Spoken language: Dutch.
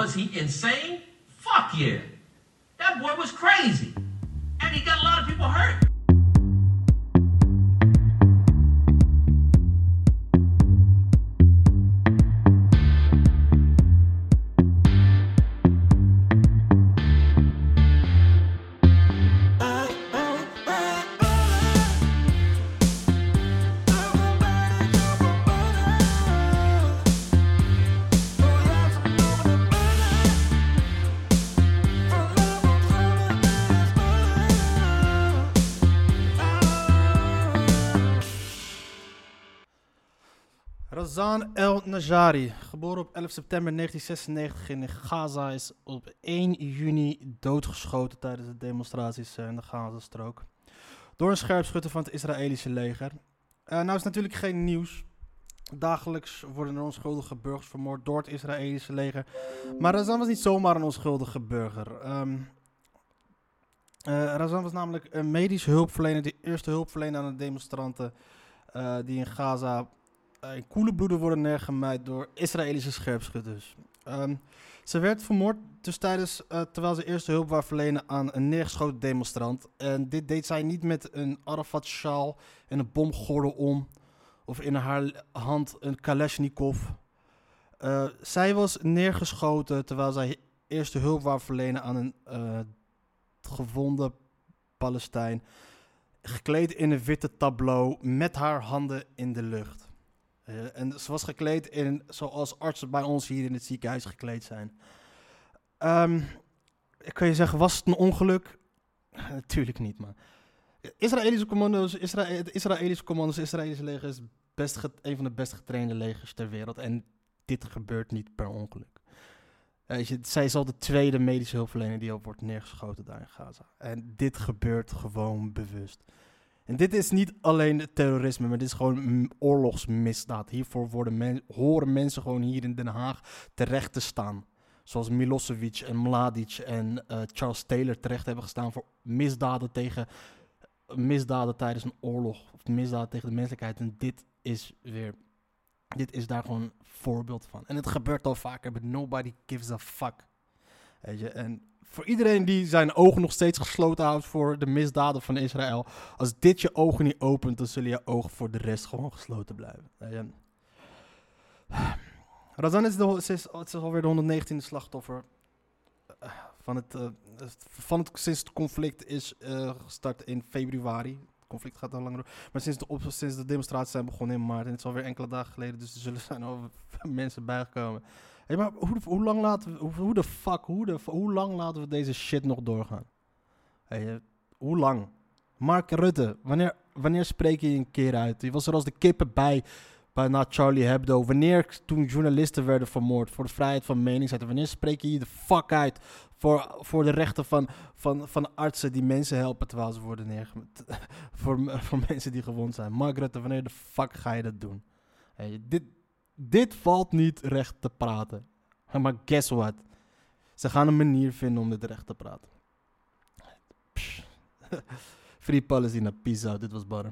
Was he insane? Fuck yeah. That boy was crazy. And he got a lot of people hurt. Razan El Najari, geboren op 11 september 1996 in Gaza, is op 1 juni doodgeschoten tijdens de demonstraties eh, in de Gazastrook. Door een scherpschutter van het Israëlische leger. Uh, nou is natuurlijk geen nieuws. Dagelijks worden er onschuldige burgers vermoord door het Israëlische leger. Maar Razan was niet zomaar een onschuldige burger. Um, uh, Razan was namelijk een medische hulpverlener, de eerste hulpverlener aan de demonstranten die in Gaza in koele bloeden worden neergemaaid door Israëlische scherpschutters. Um, ze werd vermoord dus tijdens, uh, terwijl ze eerste hulp wou verlenen aan een neergeschoten demonstrant. En dit deed zij niet met een Arafat-sjaal en een bomgordel om. Of in haar hand een Kalashnikov. Uh, zij was neergeschoten terwijl zij eerste hulp wou verlenen aan een gewonde Palestijn. Gekleed in een witte tableau met haar handen in de lucht. Uh, en ze was gekleed in, zoals artsen bij ons hier in het ziekenhuis gekleed zijn. Um, ik kan je zeggen, was het een ongeluk? Natuurlijk niet, man. Israëlische commando's, Isra het Israëlische commando's, Israëlische leger is best een van de best getrainde legers ter wereld. En dit gebeurt niet per ongeluk. Je, zij is al de tweede medische hulpverlener die al wordt neergeschoten daar in Gaza. En dit gebeurt gewoon bewust. En dit is niet alleen terrorisme, maar dit is gewoon oorlogsmisdaad. Hiervoor worden men, horen mensen gewoon hier in Den Haag terecht te staan. Zoals Milosevic en Mladic en uh, Charles Taylor terecht hebben gestaan voor misdaden tegen misdaden tijdens een oorlog. Of misdaden tegen de menselijkheid. En dit is weer. Dit is daar gewoon een voorbeeld van. En het gebeurt al vaker, but nobody gives a fuck. Weet je, en voor iedereen die zijn ogen nog steeds gesloten houdt voor de misdaden van Israël. Als dit je ogen niet opent, dan zullen je ogen voor de rest gewoon gesloten blijven. Razan is, de, is, is alweer de 119e slachtoffer eh, van het, uh, van het sinds het conflict is gestart in februari. Conflict gaat al langer door. Maar sinds de, op, sinds de demonstraties zijn begonnen in maart. En het is alweer enkele dagen geleden, dus er zullen zijn al mensen bijgekomen. Hey, maar hoe, hoe, lang laten we, hoe, hoe de fuck, hoe, de, hoe lang laten we deze shit nog doorgaan? Hey, uh, hoe lang? Mark Rutte, wanneer, wanneer spreek je een keer uit? Je was er als de kippen bij, bij na Charlie Hebdo. Wanneer toen journalisten werden vermoord voor de vrijheid van meningsuiting. Wanneer spreek je je de fuck uit voor, voor de rechten van, van, van artsen die mensen helpen terwijl ze worden neergemeten. voor, voor mensen die gewond zijn. Rutte, wanneer de fuck ga je dat doen? Hey, dit, dit valt niet recht te praten. Maar guess what? Ze gaan een manier vinden om dit recht te praten. Free Palestina, peace out. Dit was Barre.